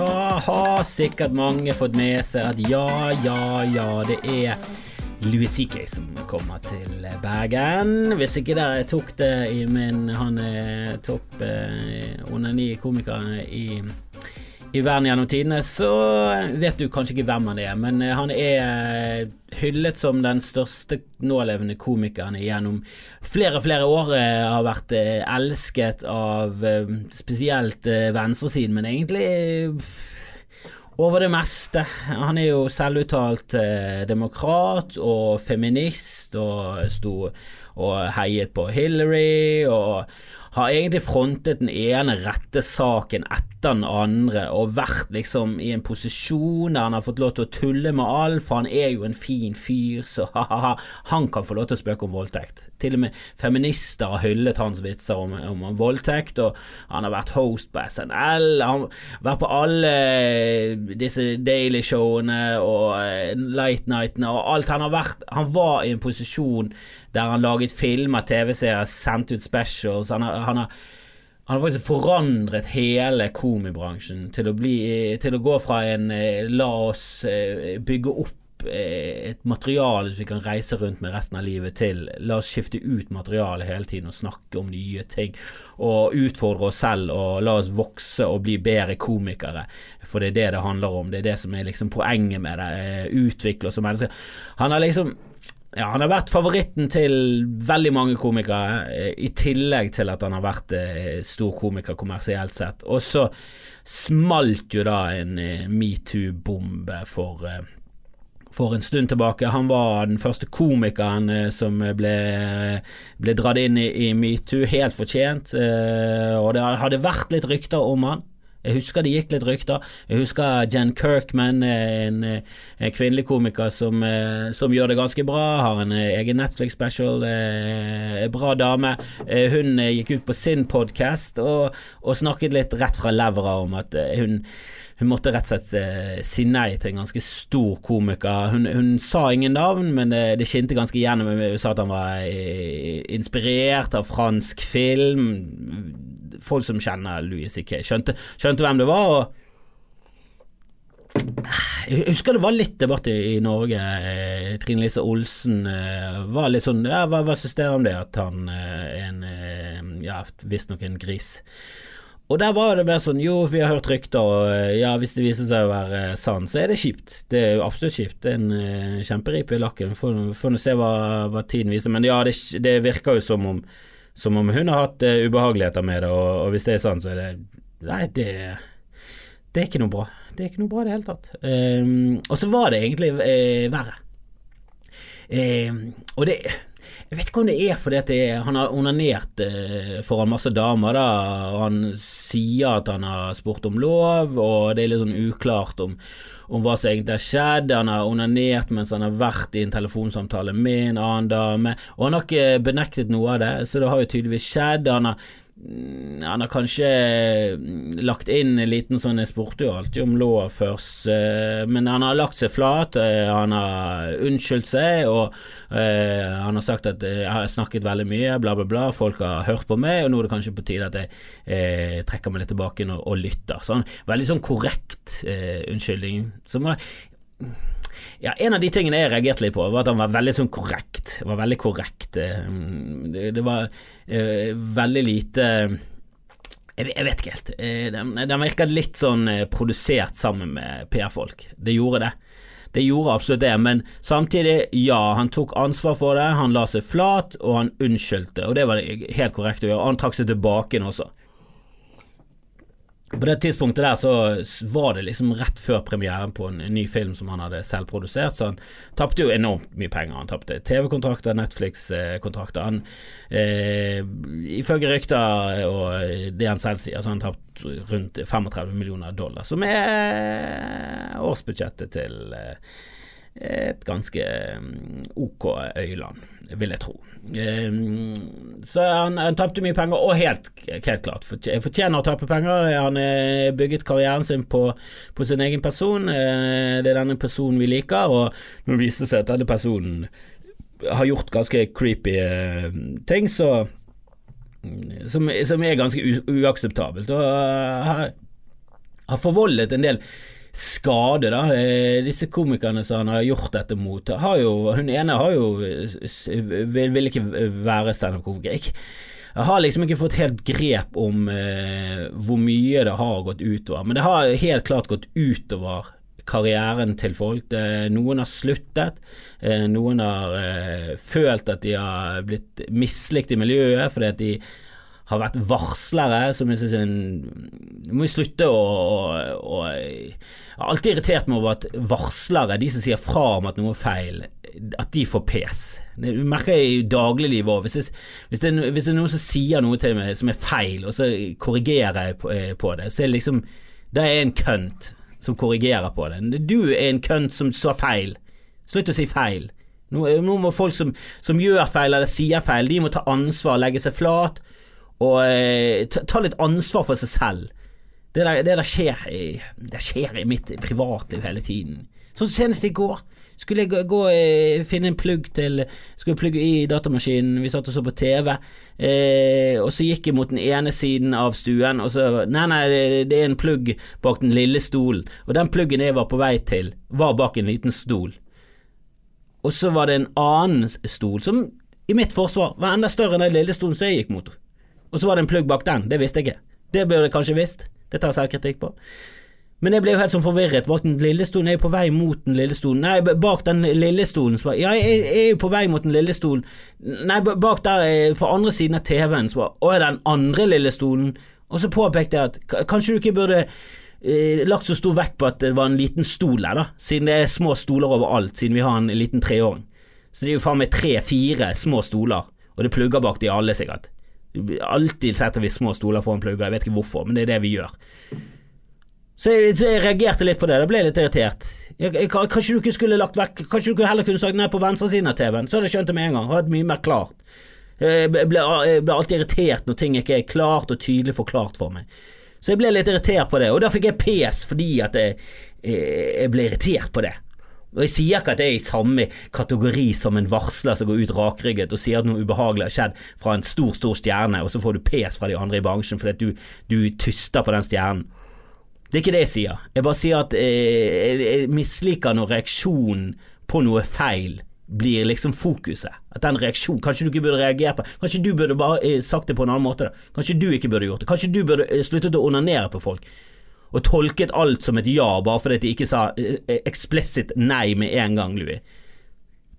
Ja, har sikkert mange fått med seg at ja, ja, ja, det er Louis CK som kommer til Bergen. Hvis ikke dere tok det i min Han er topp eh, under ni komikere i, i verden gjennom tidene, så vet du kanskje ikke hvem han er, men eh, han er hyllet som den største nålevende komikeren gjennom flere flere år. eh, Har vært eh, elsket av eh, spesielt eh, venstresiden, men egentlig eh, over det meste. Han er jo selvuttalt eh, demokrat og feminist, og sto og heiet på Hillary, og har egentlig frontet den ene rette saken etter den andre, og vært liksom i en posisjon der han har fått lov til å tulle med alt, for han er jo en fin fyr, så ha-ha-ha, han kan få lov til å spøke om voldtekt. Til og med feminister har hyllet hans vitser om, om, om voldtekt, og han har vært host på SNL, han har vært på alle disse Daily-showene og eh, Light Nightene og alt. Han har vært Han var i en posisjon der han laget filmer, TV-serier, sendt ut specials. Han har, han har han har faktisk forandret hele komibransjen til å, bli, til å gå fra en eh, la oss eh, bygge opp eh, et materiale som vi kan reise rundt med resten av livet, til la oss skifte ut materialet hele tiden og snakke om nye ting. Og utfordre oss selv og la oss vokse og bli bedre komikere. For det er det det handler om. Det er det som er liksom poenget med det. Utvikle oss som mennesker. Han har liksom ja, han har vært favoritten til veldig mange komikere, eh, i tillegg til at han har vært eh, stor komiker kommersielt sett. Og så smalt jo da en eh, metoo-bombe for for en stund tilbake. Han var den første komikeren som ble, ble dratt inn i, i metoo, helt fortjent. Og det hadde vært litt rykter om han. Jeg husker det gikk litt rykter. Jeg husker Jen Kirkman, en, en kvinnelig komiker som, eh, som, gjør det ganske bra. Har en eh, egen Netflix-special. Eh, bra dame. Hun gikk ut på sin podkast og, og, snakket litt rett fra levra om at hun hun måtte rett og slett si nei til en ganske stor komiker. Hun, hun sa ingen navn, men det, det skinte ganske gjennom. Hun sa at han var inspirert av fransk film folk som kjenner Louis C.K., skjønte, skjønte, hvem det var. og jeg husker det var litt debatt i, i Norge. Eh, Trine Lise Olsen eh, var litt sånn ja, Hva, hva syns dere om det at han er en eh, ja, visstnok en gris? Og der var det mer sånn jo, vi har hørt rykter, og ja, hvis det viser seg å være sant så er det kjipt. Det er absolutt kjipt. Det er en kjemperipe i lakken. Får nå se hva, hva, tiden viser. Men ja, det, det virker jo som om som om hun har hatt uh, ubehageligheter med det, og, og, hvis det er sant, så er det Nei, det, det er ikke noe bra. Det er ikke noe bra i det hele tatt. Um, og så var det egentlig uh, verre. Um, og det jeg vet ikke om det er fordi at det, han har onanert eh, foran masse damer, da, og han sier at han har spurt om lov, og det er litt sånn uklart om, om hva som egentlig har skjedd. Han har onanert mens han har vært i en telefonsamtale med en annen dame, og han har ikke benektet noe av det, så det har jo tydeligvis skjedd. Han har han har kanskje mm, lagt inn en liten sånn Jeg spurte jo alltid om lov først, eh, men han har lagt seg flat. Eh, han har unnskyldt seg, og eh, han har sagt at jeg har snakket veldig mye, bla, bla, bla. Folk har hørt på meg, og nå er det kanskje på tide at jeg eh, trekker meg litt tilbake og, og lytter. Sånn, veldig sånn korrekt eh, unnskyldning. Som var ja, En av de tingene jeg reagerte litt på, var at han var veldig sånn korrekt. Var veldig korrekt. Det, det var veldig lite jeg, vet ikke helt. Uh, den, den virka litt sånn uh, produsert sammen med PR-folk. Det gjorde det. Det gjorde absolutt det, men samtidig, ja, han tok ansvar for det. Han la seg flat, og han unnskyldte, og det var helt korrekt å gjøre. Han trakk seg tilbake også. På det tidspunktet der så var det liksom rett før premieren på en, ny film som han hadde selv produsert, så han tapte jo enormt mye penger. Han tapte TV-kontrakter, Netflix-kontrakter. Han, eh, Ifølge rykter og det han selv sier, så har han tapt rundt 35 millioner dollar, som er årsbudsjettet til eh, et ganske mm, ok øyland, vil jeg tro. Så han, han tapte mye penger, og helt, helt klart fortjener å tape penger. Han har bygget karrieren sin på, på, sin egen person. Eh, det er denne personen vi liker, og nå viser det seg at denne personen har gjort ganske creepy eh, ting, så som, som er ganske uakseptabelt. Og har, har forvoldet en del skade, da. Eh, disse komikerne som han har gjort dette mot, har jo Hun ene har jo vil, vil ikke være standup-komiker. Jeg har liksom ikke fått helt grep om eh, hvor mye det har gått utover, men det har helt klart gått utover karrieren til folk. Det, noen har sluttet, eh, noen har eh, følt at de har blitt mislikt i miljøet fordi at de har vært varslere som jeg synes en, må jo slutte å, å Jeg har alltid irritert meg over at varslere, de som sier fra om at noe er feil, at de får pes. Det merker jeg i dagliglivet òg. Hvis, hvis, hvis, det er noen som sier noe til meg som er feil, og så korrigerer jeg på, eh, på det, så er det liksom Da er jeg en kønt som korrigerer på det. Du er en kønt som sa feil. Slutt å si feil. Nå, nå må folk som, som, gjør feil eller sier feil, de må ta ansvar, legge seg flat og eh, ta, litt ansvar for seg selv. Det der, det der skjer, det skjer i mitt privatliv hele tiden. Sånn senest i går. Skulle jeg gå, gå eh, finne en plugg til Skulle plugge i datamaskinen, vi satt og så på TV, eh, og så gikk jeg mot den ene siden av stuen, og så Nei, nei, det, det er en plugg bak den lille stolen, og den pluggen jeg var på vei til, var bak en liten stol. Og så var det en annen stol som i mitt forsvar var enda større enn den lille stolen som jeg gikk mot. Og så var det en plugg bak den, det visste jeg ikke. Det burde jeg kanskje visst, det tar jeg selvkritikk på. Men jeg ble jo helt sånn forvirret. Bak den lille stolen, er jo på vei mot den lille stolen. Nei, bak den lille stolen. Ja, jeg er jo på vei mot den lille stolen. Nei, bak der, eh, på andre siden av TV-en, så bare Å, er den andre lille stolen? Og så påpekte jeg at kanskje du ikke burde eh, lagt så stor vekt på at det var en liten stol der, da. Siden det er små stoler overalt, siden vi har en liten treåring. Så det er jo faen meg tre-fire små stoler, og det plugger bak de alle, sikkert. Alltid setter vi små stoler foran plugger, jeg vet ikke hvorfor, men det er det vi gjør. Så jeg, så jeg, reagerte litt på det. Da ble jeg litt irritert. Jeg, jeg, kanskje du ikke skulle lagt vekk Kanskje du heller kunne sagt nei på venstresiden av TV-en, så hadde jeg skjønt det med en gang. Hatt mye mer klart. Jeg ble, jeg ble, alltid irritert når ting ikke er klart og tydelig forklart for meg. Så jeg ble litt irritert på det, og da fikk jeg pes fordi at jeg, jeg ble irritert på det. Og Jeg sier ikke at jeg er i samme kategori som en varsler som går ut rakrygget og sier at noe ubehagelig har skjedd fra en stor, stor stjerne, og så får du pes fra de andre i bransjen fordi du, du tyster på den stjernen. Det er ikke det jeg sier. Jeg bare sier at eh, jeg misliker når reaksjonen på noe feil blir liksom fokuset. At den reaksjonen Kanskje du ikke burde reagert på Kanskje du burde bare eh, sagt det på en annen måte. Da. Kanskje du ikke burde gjort det. Kanskje du burde eh, sluttet å onanere på folk. Og tolket alt som et ja bare fordi de ikke sa eksplisitt nei med en gang, Louis.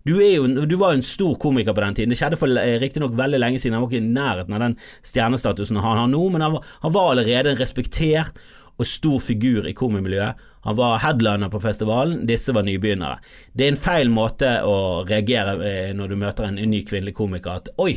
Du, jo, du, var jo en stor komiker på den tiden. Det skjedde for riktignok veldig lenge siden. Han var ikke i nærheten av den stjernestatusen han har nå, men han var, han var allerede en respektert og stor figur i komimiljøet. Han var headliner på festivalen, disse var nybegynnere. Det er en feil måte å reagere eh, når du møter en ny kvinnelig komiker at oi,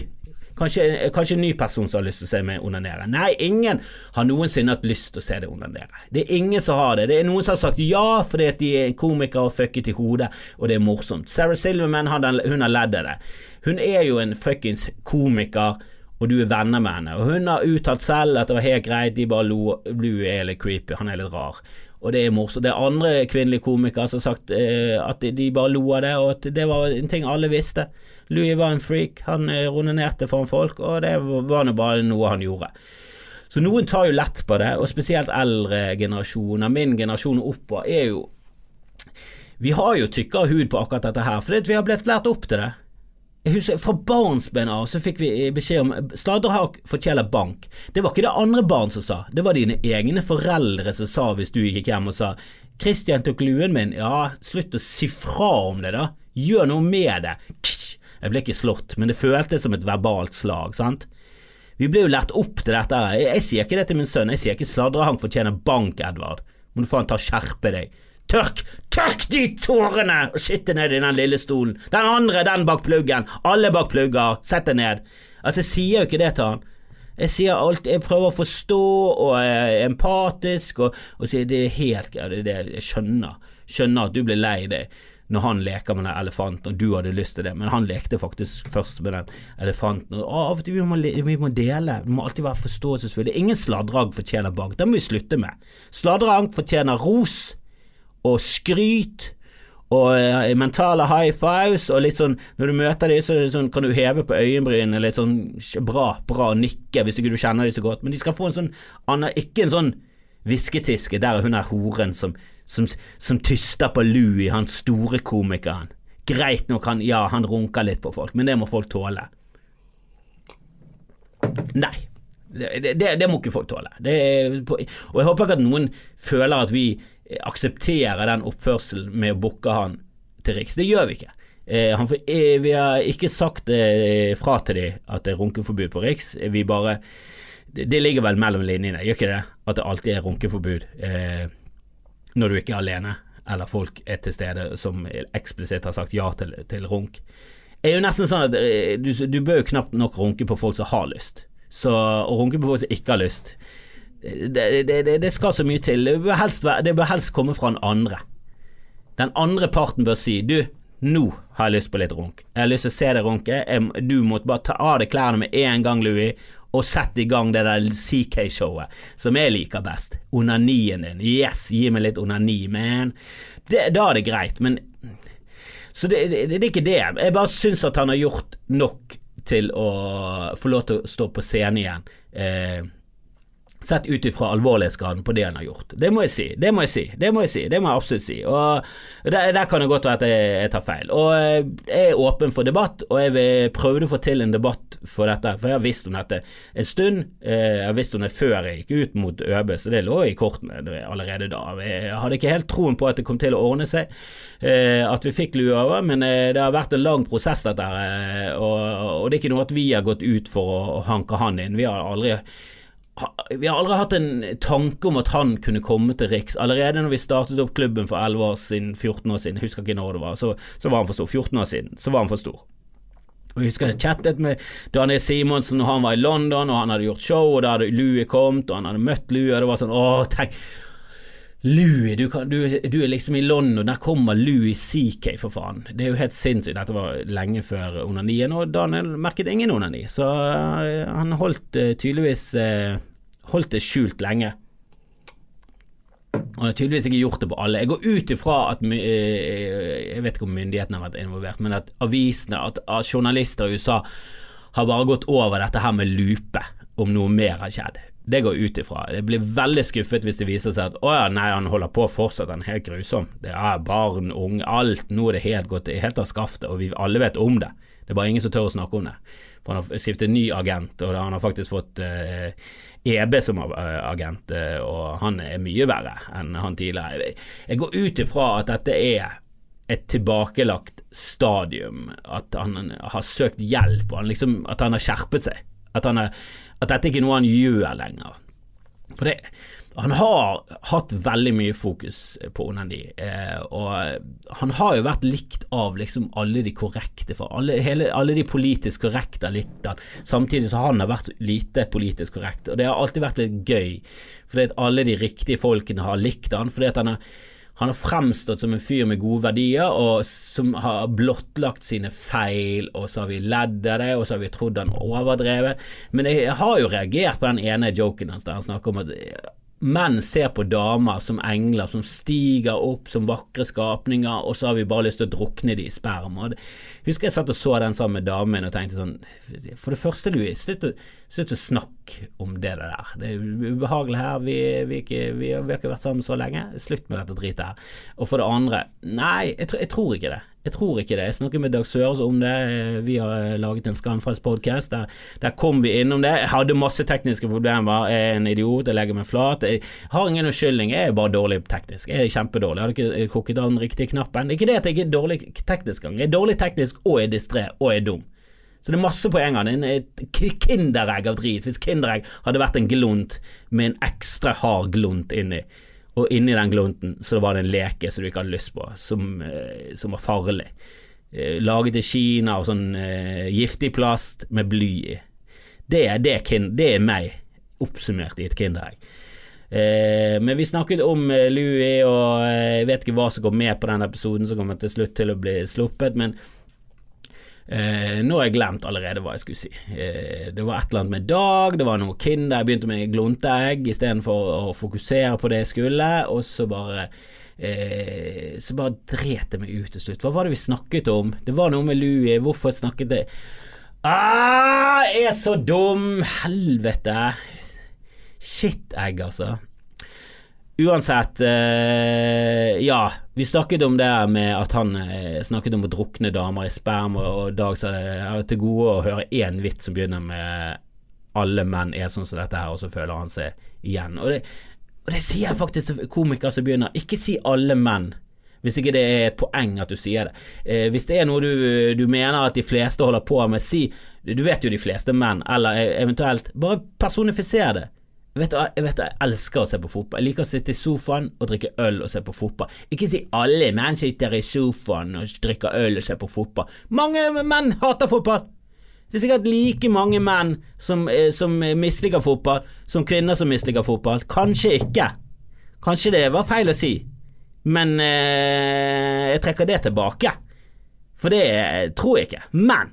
kanskje, kanskje en ny person som har lyst til å se meg onanere. Nei, ingen har noensinne hatt lyst til å se deg onanere. Det er ingen som har det. Det er noen som har sagt ja fordi at de er komikere og fucket i hodet, og det er morsomt. Sarah Silverman hun har ledd av det. Hun er jo en fuckings komiker og du er venner med henne. Og hun har uttalt selv at det var helt greit, de bare lo. Blue er litt creepy, han er litt rar. Og det er morsomt. Det er andre kvinnelige komikere som har sagt eh, at de bare lo av det, og at det var en ting alle visste. Louis var en freak, han eh, ronenerte foran folk, og det var nå bare noe han gjorde. Så noen tar jo lett på det, og spesielt eldre generasjoner. Min generasjon oppå er jo Vi har jo tykkere hud på akkurat dette her, fordi vi har blitt lært opp til det. Jeg husker Fra barnsben av så fikk vi beskjed om sladrehakk fortjener bank. Det var ikke det andre barn som sa, det var dine egne foreldre som sa hvis du gikk hjem og sa Christian tok luen min, ja, slutt å si fra om det, da. Gjør noe med det. Jeg ble ikke slått, men det føltes som et verbalt slag, sant. Vi ble jo lært opp til dette. Jeg, jeg sier ikke det til min sønn, jeg sier ikke sladrehang fortjener bank, Edvard. Må du faen ta skjerpe deg. Tørk, tørk de tårene og sitt ned i den lille stolen. Den andre, den bak pluggen. Alle bak plugger. Sett deg ned. Altså, jeg sier jo ikke det til han. Jeg sier alt, jeg prøver å forstå og er empatisk og, og sier det er helt greit, det er det jeg skjønner. Skjønner at du blir lei deg når han leker med den elefanten, og du hadde lyst til det, men han lekte faktisk først med den elefanten. Og av og til vi må, vi må dele, vi må alltid være forståelsesfulle. Ingen sladreagg fortjener bank, det må vi slutte med. Sladreagg fortjener ros og skryt og uh, mentale high fives, og litt sånn Når du møter dem, så sånn, kan du heve på øyenbrynene litt sånn bra, bra nikke hvis ikke du kjenner dem så godt, men de skal få en sånn Ikke en sånn Hvisketiske, der er hun er horen som, som, som tyster på Louie, han store komikeren. Greit nok, han, ja, han runker litt på folk, men det må folk tåle. Nei. Det, det, det må ikke folk tåle. Det, og jeg håper ikke at noen føler at vi aksepterer den oppførselen med å booke han til Riks. Det gjør vi ikke. Eh, han, eh, vi har ikke sagt eh, fra til dem at det er runkeforbud på Riks. Vi bare det, ligger vel mellom linjene, gjør ikke det? At det alltid er runkeforbud eh, når du ikke er alene, eller folk er til stede som eksplisitt har sagt ja til, til runk. Det er jo nesten sånn at eh, du, du bør jo knapt nok runke på folk som har lyst. Så å runke på folk som ikke har lyst, det, det, det skal så mye til. Det bør, helst, det bør helst komme fra den andre. Den andre parten bør si du, nå har jeg lyst på litt runk. Jeg har lyst til å se deg runke. du må bare ta av deg klærne med en gang, Louis, og sette i gang det der CK-showet som jeg liker best. Onanien din. Yes, gi meg litt onani, man. Da er det greit, men Så det er ikke det. Jeg bare syns at han har gjort nok til å få lov til å stå på scenen igjen. Eh, sett ut ifra alvorlighetsgraden på det han har gjort. Det må jeg si. Det må jeg si. Det må jeg si. Det må jeg absolutt si. Og der, der kan det godt være at jeg, jeg, tar feil. Og eh, jeg er åpen for debatt, og jeg prøvde å få til en debatt for dette, for jeg har visst om dette en stund. Eh, jeg har visst om det før jeg gikk ut mot ØB, så det lå i kortene allerede da. Jeg hadde ikke helt troen på at det kom til å ordne seg, eh, at vi fikk lue over, men det har vært en lang prosess, dette her. Og, det er ikke noe at vi har gått ut for å hanke han inn. Vi har aldri vi har aldri hatt en tanke om at han kunne komme til Riks. Allerede når vi startet opp klubben for 11 år siden, 14 år siden, jeg husker ikke når det var, så, så var han for stor. 14 år siden, så var han for stor. Og Jeg husker jeg chattet med Daniel Simonsen når han var i London og han hadde gjort show, og da hadde Louie kommet, og han hadde møtt Louie, og det var sånn Åh, tenk Louis, du, kan, du, du, er liksom i London, der kommer Louis CK, for faen. Det er jo helt sinnssykt. Dette var lenge før onanien, og Daniel merket ingen onani. Så uh, han holdt uh, tydeligvis uh, holdt det skjult lenge. Han har tydeligvis ikke gjort det på alle. Jeg går ut ifra at Jeg vet ikke om myndighetene har vært involvert, men at avisene, at journalister i USA har bare gått over dette her med lupe, om noe mer har skjedd. Det går ut ifra. Jeg blir veldig skuffet hvis det viser seg at å ja, nei, han holder på fortsatt, han er helt grusom. Det er barn, unge, alt. Nå er det helt gått helt av skaftet, og vi alle vet om det. Det er bare ingen som tør å snakke om det. For han har skiftet ny agent, og han har faktisk fått eh, EB som eh, agent, eh, og han er mye verre enn han tidligere. Jeg går ut ifra at dette er et tilbakelagt stadium, at han har søkt hjelp, og liksom, at han har skjerpet seg. At er at dette ikke er noe han gjør lenger. For det, han har hatt veldig mye fokus på onani, eh, og han har jo vært likt av liksom alle de korrekte, for alle, hele, alle de politisk korrekte har likt han, samtidig som han har vært lite politisk korrekt, og det har alltid vært litt gøy, fordi at alle de riktige folkene har likt han, fordi at han har han har fremstått som en fyr med gode verdier, og som har blottlagt sine feil, og så har vi ledd av det, og så har vi trodd han overdrevet. Men jeg har jo reagert på den ene joken hans der han snakker om at menn ser på damer som engler som stiger opp som vakre skapninger, og så har vi bare lyst til å drukne de i sperma. Husker jeg satt og så den sammen med damen og tenkte sånn For det første, Louis, slutt å, slutt å snakke om det der. Det er ubehagelig her. Vi, vi, ikke, vi, vi har ikke vært sammen så lenge. Slutt med dette dritet her. Og for det andre, nei, jeg, jeg tror ikke det. Jeg tror ikke det. Jeg snakket med Dag Søres om det. Vi har laget en skamfrelst podkast. Der, der, kom vi innom det. Jeg hadde masse tekniske problemer. Jeg er en idiot. Jeg legger meg flat. Jeg har ingen unnskyldning. Jeg er bare dårlig teknisk. Jeg er kjempedårlig. Jeg hadde ikke kokket av den riktige knappen. Ikke det at jeg er dårlig teknisk gang. Jeg er dårlig teknisk og er distré og er dum. Så det er masse poenger. Det er en kinderegg av drit. Hvis kinderegg hadde vært en glunt med en ekstra hard glunt inni og inni den glunten så var det en leke som du ikke hadde lyst på, som, eh, som var farlig. Eh, laget i Kina av sånn uh, giftig plast med bly i. Det det, det er meg, oppsummert i et Kinderegg. Uh, men vi snakket om Louis, og jeg vet ikke hva som går med på den episoden som kommer til slutt til å bli sluppet, men Eh, nå har jeg glemt allerede hva jeg skulle si. Eh, det var et eller annet med Dag, det var noe Kinder, jeg begynte med glunteegg istedenfor å fokusere på det jeg skulle, og så bare eh, Så bare dret jeg meg ut til slutt. Hva var det vi snakket om? Det var noe med Louie, hvorfor snakket jeg Ah, jeg er så dum! Helvete! Shit-egg, altså. Uansett, eh, ja. Vi snakket om det med at han eh, snakket om å drukne damer i sperm, og, Dag sa det jeg til gode å høre én vits som begynner med 'alle menn er sånn som dette her', og så føler han seg igjen. Og det, og det sier jeg faktisk til komikere som begynner. Ikke si 'alle menn'. Hvis ikke det er et poeng at du sier det. Eh, hvis det er noe du, du mener at de fleste holder på med, si Du vet jo de fleste menn, eller e- eventuelt Bare personifiser det. Vet du, jeg vet jeg elsker å se på fotball. Jeg liker å sitte i sofaen og drikke øl og se på fotball. Ikke si alle menn sitter i sofaen og drikker øl og ser på fotball. Mange menn hater fotball! Det er sikkert like mange menn som, eh, som misliker fotball, som kvinner som misliker fotball. Kanskje ikke. Kanskje det var feil å si, men eh, jeg trekker det tilbake. For det tror jeg ikke. Men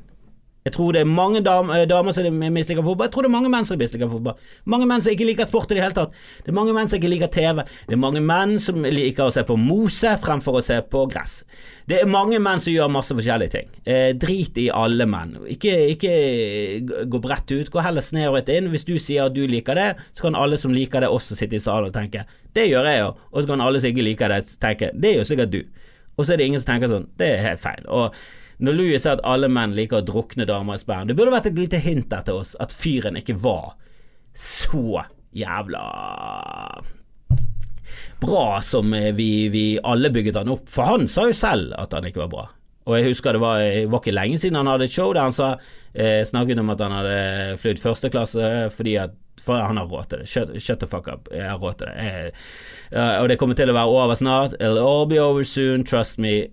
jeg tror det er mange dam eh, damer som misliker fotball. Jeg tror det er mange menn som misliker fotball. Mange menn som ikke liker sport i det hele tatt. Det er mange menn som ikke liker TV. Det er mange menn som liker å se på mose fremfor å se på gress. Det er mange menn som gjør masse forskjellige ting. Eh, drit i alle menn. Ikke, ikke gå bredt ut. Gå heller snevret inn. Hvis du sier at du liker det, så kan alle som liker det, også sitte i salen og tenke det gjør jeg jo. Og så kan alle som ikke liker det, tenke det gjør sikkert du. Og så er det ingen som tenker sånn det er helt feil. Og når Louis sier at alle menn liker å drukne damer i sperm, det burde vært et lite hint der til oss at fyren ikke var så jævla bra som vi, vi alle bygget han opp. For han sa jo selv at han ikke var bra. Og jeg husker det var, det var ikke lenge siden han hadde et show der han sa, eh, snakket om at han hadde flydd førsteklasse fordi at for han har råd til det. Shut, shut, the fuck up. Jeg har råd til det. Jeg, uh, og det kommer til å være over snart. It'll all be over soon, trust me.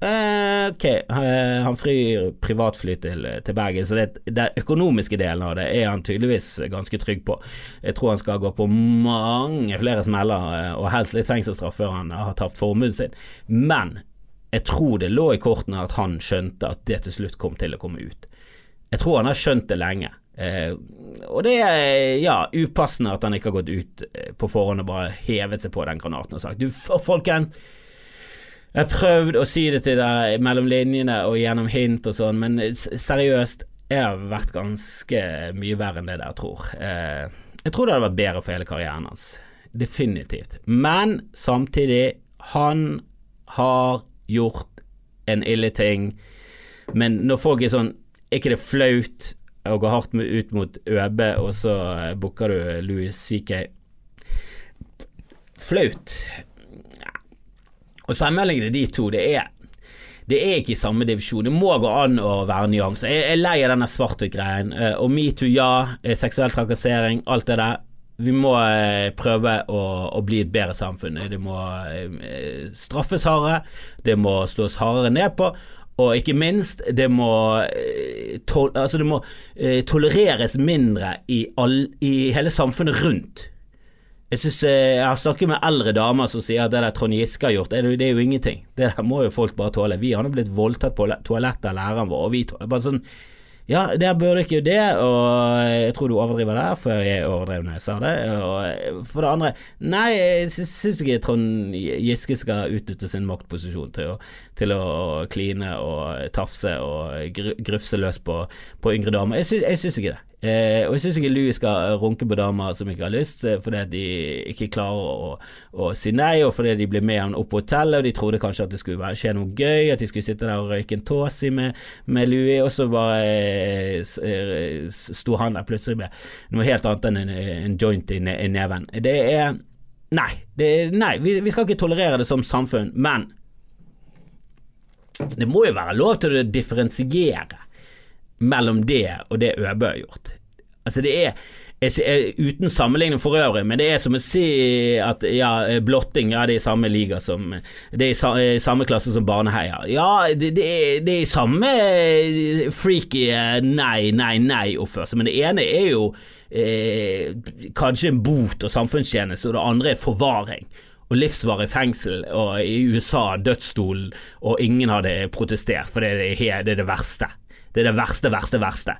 Eh, ok, eh, han frir privatfly til, til Bergen, så det, den økonomiske delen av det er han tydeligvis ganske trygg på. Jeg tror han skal gå på mange flere smeller, eh, og helst litt fengselsstraff før han har tapt formuen sin. Men jeg tror det lå i kortene at han skjønte at det til slutt kom til å komme ut. Jeg tror han har skjønt det lenge. Uh, og det er ja, upassende at han ikke har gått ut på forhånd og bare hevet seg på den granaten og sagt du, folkens jeg har prøvd å si det til deg mellom linjene og gjennom hint og sånn, men seriøst, jeg har vært ganske mye verre enn det der, tror. Eh, jeg tror det hadde vært bedre for hele karrieren hans. Definitivt. Men samtidig, han har gjort en ille ting. Men når folk er sånn Er ikke det flaut å gå hardt ut mot ØB, og så booker du Louis CK? Flaut. Å sammenligne de to, det er det er ikke i samme divisjon. Det må gå an å være nyanser. Jeg er lei av denne svart-hvitt-greien. Eh, og metoo, ja. Eh, seksuell trakassering, alt det der. Vi må eh, prøve å, å bli et bedre samfunn. Det må straffes hardere. Det må slås hardere ned på. Og ikke minst, det må, tol altså det må tolereres mindre i, all, i hele samfunnet rundt. Jeg, synes, eh, jeg har snakket med eldre damer som sier at det der Trond Giske har gjort, det er, jo ingenting. Det der må jo folk bare tåle. Vi har blitt voldtatt på toalettet av læreren vår, og vi bare sånn ja, der burde ikke jo det, og jeg tror du overdriver der, for jeg overdrev når jeg sa det. Og for det andre, nei, jeg syns ikke Trond Giske skal utnytte sin maktposisjon til å, til å kline og tafse og grufse løs på, på yngre damer. Jeg syns ikke det. Eh, og jeg syns ikke Louis skal runke på damer som ikke har lyst, fordi at de ikke klarer å, å, si nei, og fordi de blir med han opp på hotellet, og de trodde kanskje at det skulle skje noe gøy, at de skulle sitte der og røyke en tåsi med, med Louis, og så bare eh, eh sto han der plutselig med noe helt annet enn en, en joint i, i, neven. Det er Nei, det er, nei vi, vi skal ikke tolerere det som samfunn, men det må jo være lov til å differensiere mellom det og det Øbø har gjort. Altså det er Uten sammenligning for øvrig, men det er som å si at ja, blotting ja, det er i samme liga som Det er i samme klasse som barneheier. Ja, det, det, er, det er i samme freaky nei, nei, nei-oppførsel, men det ene er jo eh, kanskje en bot og samfunnstjeneste, og det andre er forvaring og livsvarig fengsel, og i USA dødsstolen, og ingen hadde protestert, for det er det, er det verste. Det er det verste, verste, verste.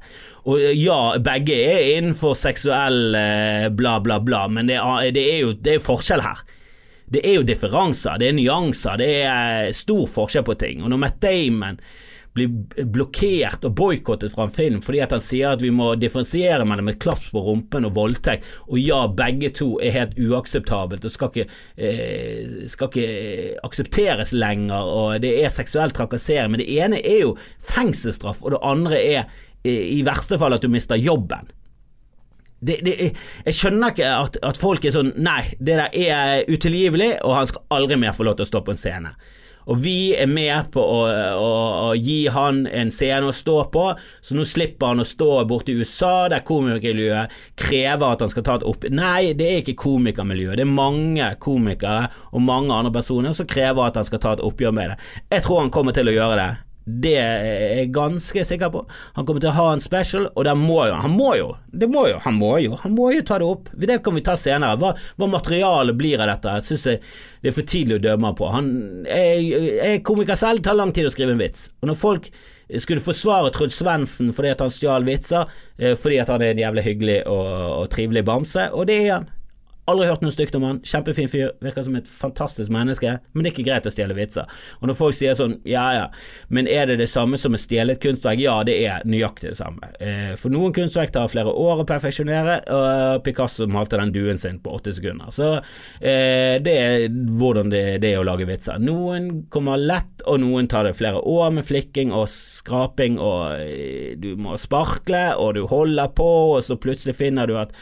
Og eh, ja, begge er innenfor seksuell eh, bla, bla, bla, men det er, det er jo det er forskjell her. Det er jo differanser, det er nyanser, det er stor forskjell på ting. Og når Matt Damon blir blokkert og boikottet fra en film fordi at han sier at vi må differensiere mellom et klaps på rumpen og voldtekt, og ja, begge to er helt uakseptabelt og skal ikke, eh, skal ikke aksepteres lenger, og det er seksuell trakassering, men det ene er jo fengselsstraff, og det andre er eh, i verste fall at du mister jobben. Det, det, jeg skjønner ikke at, at, folk er sånn Nei, det der er utilgivelig, og han skal aldri mer få lov til å stå på en scene. Og vi er med på å, å, å, gi han en scene å stå på, så nå slipper han å stå borte i USA, der komikermiljøet krever at han skal ta et opp... Nei, det er ikke komikermiljøet. Det er mange komikere og mange andre personer som krever at han skal ta et oppgjør med det. Jeg tror han kommer til å gjøre det. Det er jeg ganske sikker på. Han kommer til å ha en special, og den må jo Han må jo! Det må jo, han må jo Han må jo ta det opp. Det kan vi ta senere. Hva, hva materialet blir av dette, jeg syns det er for tidlig å dømme på. Han er komiker selv, tar lang tid å skrive en vits. Og når folk skulle forsvare Trud Svendsen fordi at han stjal vitser, eh, fordi at han er en jævlig hyggelig og, og trivelig bamse, og det er han. Aldri hørt noe stygt om han. Kjempefin fyr. Virker som et fantastisk menneske, men det er ikke greit å stjele vitser. Og når folk sier sånn ja ja, men er det det samme som å stjele et kunstverk? Ja, det er nøyaktig det samme. Eh, for noen kunstverk tar flere år å perfeksjonere, og Picasso malte den duen sin på åtte sekunder. Så eh, det er hvordan det, er å lage vitser. Noen kommer lett, og noen tar det flere år med flikking og skraping, og eh, du må sparkle, og du holder på, og så plutselig finner du at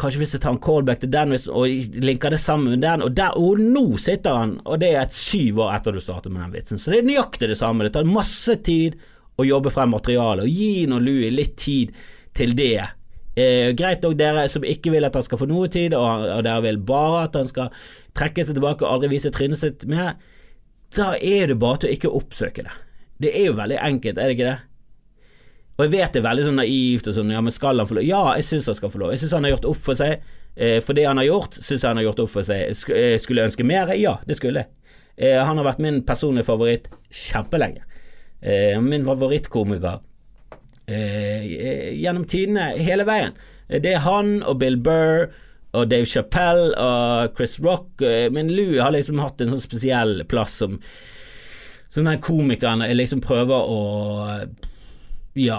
Kanskje hvis jeg tar en callback til den og linker det sammen med den, og, der, og nå sitter han, og det er et syv år etter du startet med den vitsen. Så det er nøyaktig det samme. Det tar masse tid å jobbe frem materialet, og gi noen Louie litt tid til det. Eh, greit nok dere som ikke vil at han skal få noe tid, og, og dere vil bare at han skal trekke seg tilbake og aldri vise trynet sitt mer, da er det bare til å ikke oppsøke det. Det er jo veldig enkelt, er det ikke det? Og jeg vet det er veldig sånn naivt og sånn, ja, men skal han få lov? Ja, jeg syns han skal få lov. Jeg syns han har gjort opp for seg. Eh, for det han har gjort, syns jeg han har gjort opp for seg. Eh, skulle jeg ønske mer? Ja, det skulle jeg. Eh, han har vært min personlige favoritt kjempelenge. Min favorittkomiker gjennom tidene hele veien. Det er han og Bill Burr og Dave Chappelle og Chris Rock, men Lou har liksom hatt en sånn spesiell plass som som den komikeren jeg liksom prøver å ja,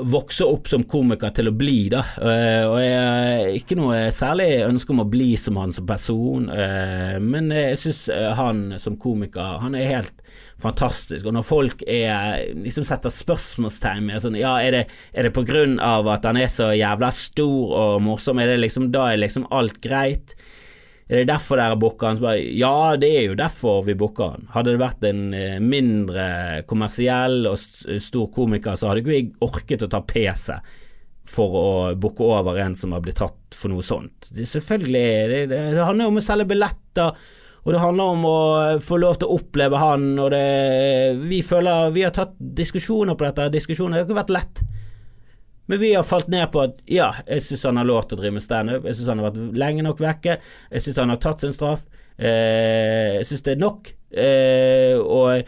vokse opp som komiker til å bli, da. Eh, og jeg har ikke noe særlig ønske om å bli som han som person, eh, men jeg syns eh, han som komiker, han er helt fantastisk. Og når folk er, liksom setter spørsmålstegn med sånn Ja, er det, er det på grunn av at han er så jævla stor og morsom, er det liksom, da er liksom alt greit? Er det derfor dere booker han? Bare, ja, det er jo derfor vi booker han. Hadde det vært en eh, mindre kommersiell og stor komiker, så hadde ikke vi orket å ta PC for å booke over en som har blitt tatt for noe sånt. Det, selvfølgelig, det, det, det handler om å selge billetter. Og det handler om å få lov til å oppleve han, og det Vi føler Vi har tatt diskusjoner på dette. Diskusjoner det har ikke vært lett. Men vi har falt ned på at ja, jeg syns han har lov til å drive med standup. Jeg syns han har vært lenge nok vekke. Jeg syns han har tatt sin straff. Eh, jeg syns det er nok. Eh, og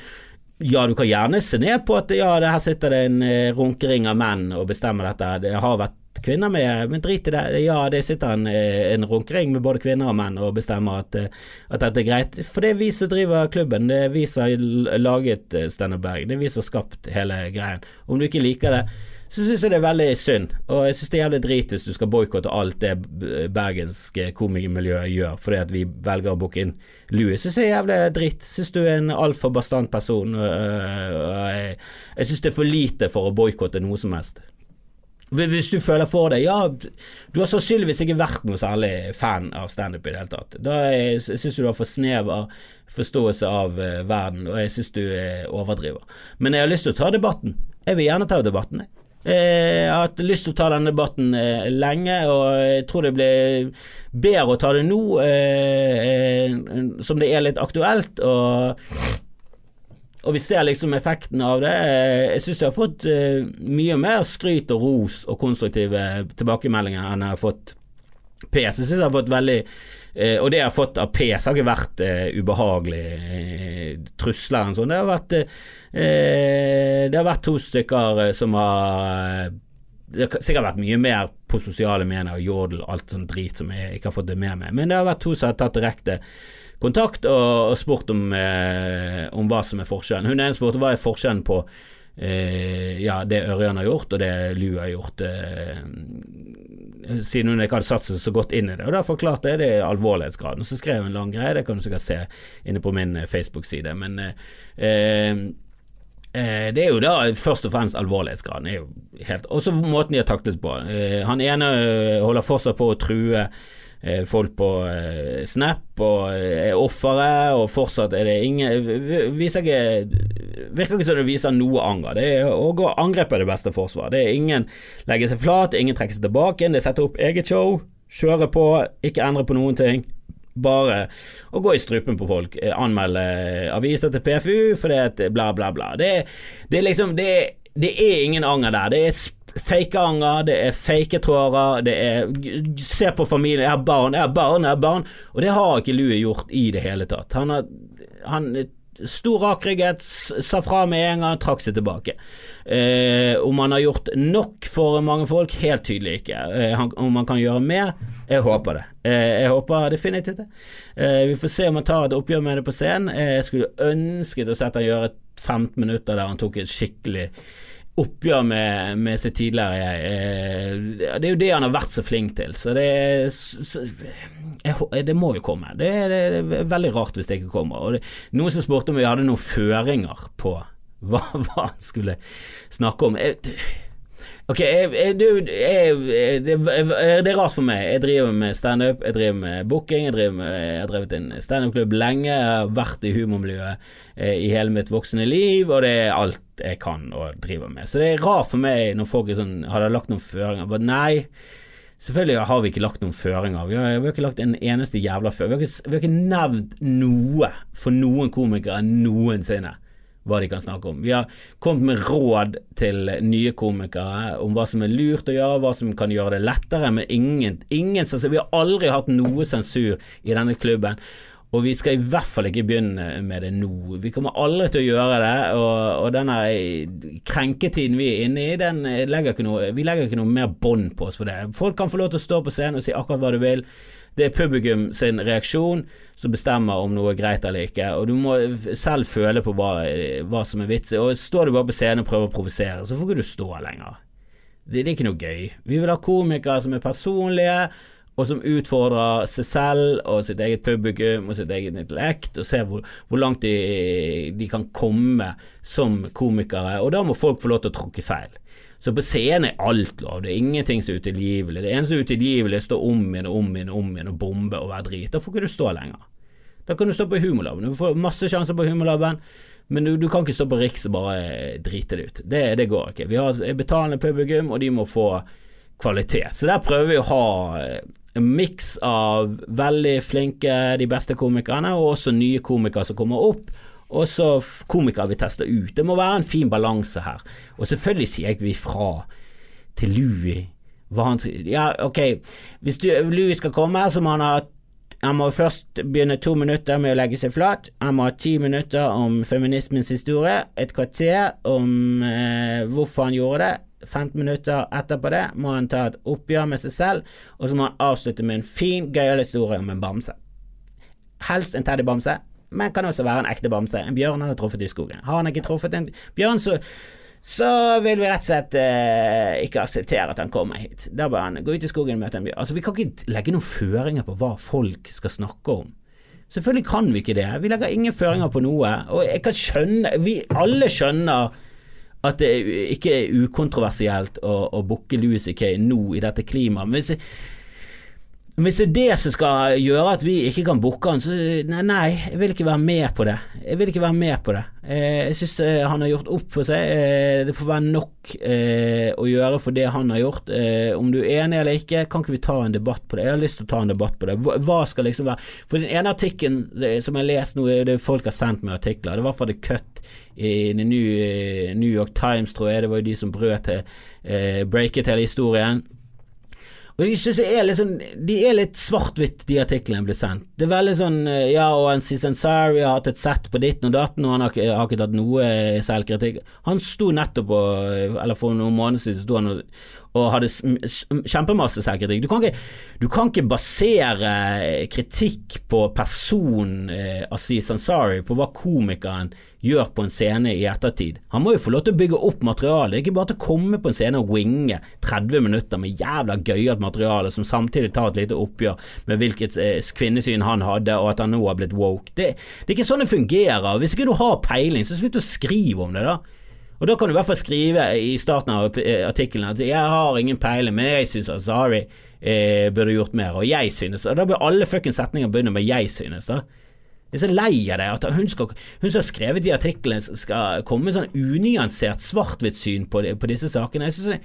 ja, du kan gjerne se ned på at ja, her sitter det en eh, runkering av menn og bestemmer dette. Det har vært kvinner med, men drit i det. Ja, det sitter en, eh, en runkering med både kvinner og menn og bestemmer at, eh, at dette er greit. For det er vi som driver klubben. Det er vi som har laget Steinar Berg. Det er vi som har skapt hele greien. Om du ikke liker det så syns jeg det er veldig synd. Og jeg syns det er jævlig drit hvis du skal boikotte alt det bergenske komikermiljøet gjør fordi at vi velger å booke inn Louis. Syns jeg er jævlig drit. Syns du er en altfor bastant person. Jeg, jeg syns det er for lite for å boikotte noe som helst. Hvis du føler for det Ja, du har sannsynligvis ikke vært noe særlig fan av standup i det hele tatt. Da syns du du har for snever forståelse av uh, verden, og jeg syns du er overdriver. Men jeg har lyst til å ta debatten. Jeg vil gjerne ta debatten, jeg. Eh, jeg har hatt lyst til å ta denne debatten eh, lenge, og jeg tror det blir bedre å ta det nå eh, som det er litt aktuelt. Og, og vi ser liksom effekten av det. Jeg syns jeg har fått mye mer skryt og ros og konstruktive tilbakemeldinger enn jeg har fått PS. Jeg syns jeg har fått veldig Eh, og det jeg har fått av PS, har ikke vært eh, ubehagelig eh, trusler sånn. Det har vært eh, Det har vært to stykker eh, som har Det har sikkert vært mye mer på sosiale medier og jodel og alt sånn drit som jeg ikke har fått det med meg, men det har vært to som har tatt direkte kontakt og, og spurt om, eh, om hva som er forskjellen. Hun ene spurte hva er forskjellen på eh, ja, det Ørjan har gjort og det Lu har gjort, eh, siden hun ikke hadde satt seg så godt inn i det. Og Da forklarte jeg det alvorlighetsgraden. Og Så skrev jeg en lang greie, det kan du sikkert se inne på min eh, Facebook-side. Men eh, eh, det er jo da først og fremst alvorlighetsgraden. er helt Også måten de har taklet på. Han ene holder fortsatt på å true Eh, folk på eh, Snap og eh, er offeret, og fortsatt er det ingen viser ikke, Virker ikke som det viser noe anger. Det er, å gå angrep er det beste forsvar. Det er ingen legger seg flat, ingen trekker seg tilbake, det setter opp eget show, kjører på, ikke endrer på noen ting. Bare å gå i strupen på folk, anmelde aviser til PFU fordi at bla, bla, bla. Det, det er liksom det, det er ingen anger der. Det er fake anger, det er fake tårer, det er Se på familien, jeg har barn, jeg har barn, jeg har barn. Og det har ikke Louis gjort i det hele tatt. Han har han, Stor rakrygget, sa fra med en gang, trakk seg tilbake. Eh, om han har gjort nok for mange folk, helt tydelig ikke. Eh, han, om han kan gjøre mer, jeg håper det. Eh, jeg håper definitivt det. Eh, vi får se om han tar et oppgjør med det på scenen. Eh, jeg skulle ønsket å sette han gjøre 15 minutter der han tok et skikkelig oppgjør med, med sitt tidligere. Eh, det er jo det han har vært så flink til, så det, så, jeg, det må jo komme. Det, det, er veldig rart hvis det ikke kommer. Og det, noen som spurte om vi hadde noen føringer på hva, hva han skulle snakke om. Jeg, Ok, jeg, jeg, du, jeg, det, det, er rart for meg. Jeg driver med standup, jeg driver med booking, jeg, driver med, jeg har drevet en standup-klubb lenge. Jeg har vært i humormiljøet eh, i hele mitt voksne liv, og det er alt jeg kan og driver med. Så det er rart for meg når folk er sånn Har lagt noen føringer? Bare nei. Selvfølgelig har vi ikke lagt noen føringer. Vi har, vi har ikke lagt en eneste jævla føring. Vi, vi, har ikke nevnt noe for noen komikere noensinne hva de kan snakke om. Vi har kommet med råd til nye komikere om hva som er lurt å gjøre, hva som kan gjøre det lettere, men ingen, ingen Vi har aldri hatt noe sensur i denne klubben. Og vi skal i hvert fall ikke begynne med det nå. Vi kommer aldri til å gjøre det. Og, og denne krenketiden vi er inne i, den legger noe, vi legger ikke noe mer bånd på oss for det. Folk kan få lov til å stå på scenen og si akkurat hva du vil. Det er publikum sin reaksjon som bestemmer om noe er greit eller ikke, og du må selv føle på hva, hva som er vitsig. Og står du bare på scenen og prøver å provosere, så får ikke du stå lenger. Det, det er ikke noe gøy. Vi vil ha komikere som er personlige, og som utfordrer seg selv og sitt eget publikum og sitt eget intellekt, og ser hvor, hvor langt de, de, kan komme som komikere. Og da må folk få lov til å tråkke feil. Så på scenen er alt lov, det er ingenting som er utilgivelig. Det eneste utilgivelige er å stå om igjen og om igjen og om igjen og bombe og være drit. Da får ikke du stå lenger. Da kan du stå på humorlaben. Du får masse sjanser på humorlaben, men du, du, kan ikke stå på Riks og bare drite det ut. Det, det går ikke. Vi har et betalende publikum, og de må få kvalitet. Så der prøver vi å ha eh, en miks av veldig flinke, de beste komikerne, og også nye komikere som kommer opp og så komikere vi tester ut. Det må være en fin balanse her. Og selvfølgelig sier jeg vi fra til Louis hva han Ja, ok, hvis du, Louis skal komme, så må han ha han må først begynne to minutter med å legge seg flat. Han må ha ti minutter om feminismens historie, et kvarter om eh, hvorfor han gjorde det. 15 minutter etterpå det må han ta et oppgjør med seg selv, og så må han avslutte med en fin, gøyal historie om en bamse. Helst en teddybamse, men kan også være en ekte bamse. En bjørn han har truffet i skogen. Har han ikke truffet en bjørn, så, så vil vi rett og slett eh, ikke akseptere at han kommer hit. Da bør han gå ut i skogen og møte en bjørn. Altså, vi kan ikke legge noen føringer på hva folk skal snakke om. Selvfølgelig kan vi ikke det. Vi legger ingen føringer på noe. Og jeg kan skjønne Vi alle skjønner at det ikke er ukontroversielt å, å bukke Louis C.K. nå i dette klimaet. Men hvis hvis det er det som skal gjøre at vi ikke kan booke han, så nei, nei, jeg vil ikke være med på det. Jeg vil ikke være med på det. Eh, jeg syns eh, han har gjort opp for seg. Eh, det får være nok å gjøre for det han har gjort. Om du er enig eller ikke, kan ikke vi ta en debatt på det? Jeg har lyst til å ta en debatt på det. Hva skal liksom være For den ene artikkelen som jeg har lest nå, det folk har sendt meg artikler, det var fra The Cut i New York Times, tror jeg. Det var jo de som brøt til, breaket hele historien. Og De synes jeg er litt sånn De er litt svart-hvitt, de artiklene blir sendt. Det er veldig sånn eh, Ja, og en Cæsar har hatt et sett på ditten og datten, og han har har ikke tatt noe selvkritikk. Han sto nettopp og Eller for noen måneder siden sto han og, og hadde kjempemasse selvkritikk. Du kan ikke, du kan ikke basere kritikk på personen eh, Aziz Ansari, på hva komikeren gjør på en scene i ettertid. Han må jo få lov til å bygge opp materialet, er ikke bare til å komme på en scene og winge 30 minutter med jævla gøyalt materiale som samtidig tar et lite oppgjør med hvilket eh, kvinnesyn han hadde, og at han nå har blitt woke. Det, det er ikke sånn det fungerer. Hvis ikke du har peiling, så slutt å skrive om det, da. Og Da kan du i hvert fall skrive i starten av eh, artikkelen at 'jeg har ingen peiling, men jeg syns Azari eh, burde gjort mer', og 'jeg synes'. Og Da bør alle fuckings setninger begynne med 'jeg synes'. da jeg er så lei av det at hun, skal, hun som har skrevet de artiklene, skal komme med sånn unyansert svart-hvitt-syn på, på, disse sakene. Jeg synes jeg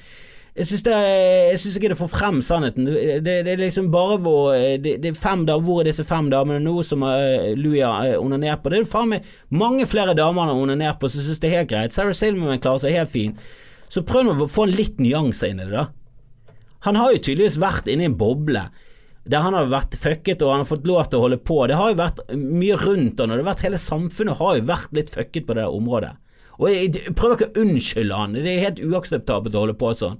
jeg syns ikke det får frem sannheten. Det, det, er liksom bare hvor det, det, er fem damer, Hvor er disse fem damene nå som uh, Louis har uh, onanert på? Det er faen meg mange flere damer han har onanert på som syns det er helt greit. Sarah Silverman klarer seg helt fin. Så prøv å få en litt nyanser inn i det, da. Han har jo tydeligvis vært inne i en boble der han har vært fucket og han har fått lov til å holde på. Det har jo vært mye rundt han, og det har vært hele samfunnet har jo vært litt fucket på det området. Og jeg, jeg prøver ikke å unnskylde han, det er helt uakseptabelt å holde på sånn.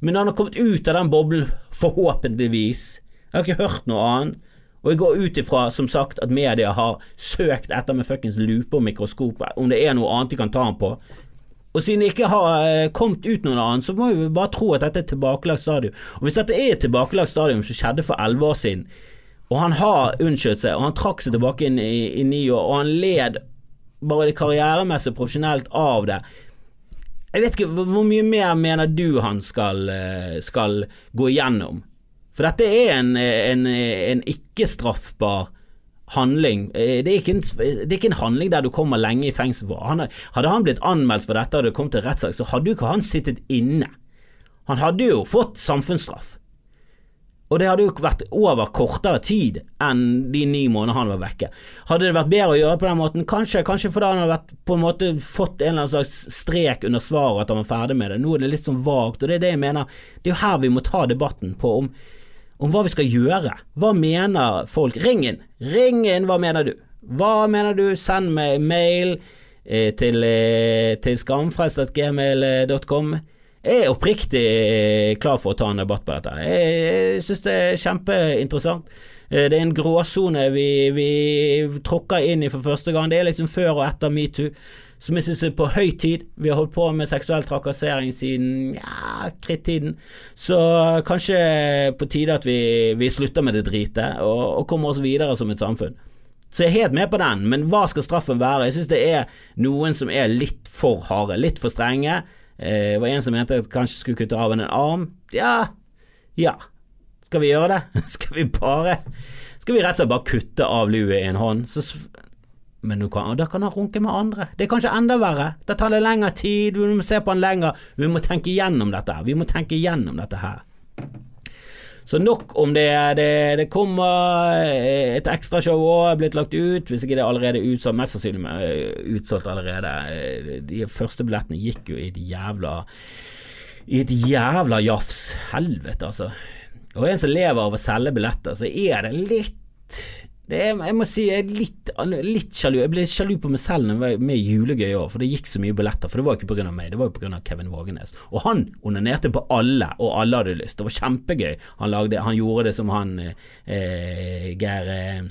Men han har kommet ut av den boblen, forhåpentligvis. Jeg har ikke hørt noe annet. Og jeg går ut ifra, som sagt, at media har søkt etter med fuckings lupe og mikroskop om det er noe annet de kan ta han på. Og siden det ikke har eh, kommet ut noen annen, så må vi bare tro at dette er et tilbakelagt stadium. Og hvis dette er et tilbakelagt stadium som skjedde for elleve år siden, og han har unnskyldt seg, og han trakk seg tilbake inn i, i ni år, og han led bare karrieremessig profesjonelt av det, jeg vet ikke, Hvor mye mer mener du han skal, eh, skal gå igjennom? For dette er en, en, en ikke-straffbar handling. Eh, det er, en, det er, ikke en, handling der du kommer lenge i fengsel for. Han, hadde han blitt anmeldt for dette og det kom til rettssak, så hadde jo ikke han sittet inne. Han hadde jo fått samfunnsstraff. Og det hadde jo vært over kortere tid enn de ni månedene han var vekke. Hadde det vært bedre å gjøre på den måten? Kanskje, kanskje fordi han hadde på en måte fått en eller annen slags strek under svaret at han var ferdig med det. Nå er det litt sånn vagt, og det er det jeg mener. Det er jo her vi må ta debatten på om, om hva vi skal gjøre. Hva mener folk? Ring inn! Ring inn, hva mener du? Hva mener du? Send meg mail eh, til, eh, til skamfrelst.gmail.com. Jeg er oppriktig klar for å ta en debatt på dette. Jeg synes det er kjempeinteressant. Eh, det er en gråsone vi, vi tråkker inn i for første gang. Det er liksom før og etter metoo, som jeg synes er på høy tid. Vi har holdt på med seksuell trakassering siden ja, krittiden, så kanskje på tide at vi, vi slutter med det dritet og, og kommer oss videre som et samfunn. Så jeg er helt med på den, men hva skal straffen være? Jeg synes det er noen som er litt for harde, litt for strenge. Eh, det var en som mente at kanskje skulle kutte av en arm. Ja, ja. Skal vi gjøre det? Skal vi bare Skal vi rett og slett bare kutte av lue i en hånd? Så, men kan, da kan han runke med andre. Det er kanskje enda verre. Da tar det lengre tid, vi må se på han lenger. Vi må tenke igjennom dette. Vi må tenke igjennom dette her. Så nok om det. Det, det kommer eh, et ekstrashow òg blitt lagt ut, hvis ikke det er allerede utsolgt. Mest sannsynlig eh, utsolgt allerede. Eh, de første billettene gikk jo i et jævla I et jævla jafs. Helvete, altså. Og en som lever av å selge billetter, så er det litt er, jeg må si jeg er litt, litt sjalu. Jeg ble sjalu på meg selv når jeg var med Julegøy òg, for det gikk så mye billetter. For det var ikke pga. meg, det var jo pga. Kevin Vågenes. Og han onanerte på alle, og alle hadde lyst. Det var kjempegøy. Han, lagde, han gjorde det som han eh, Geir eh,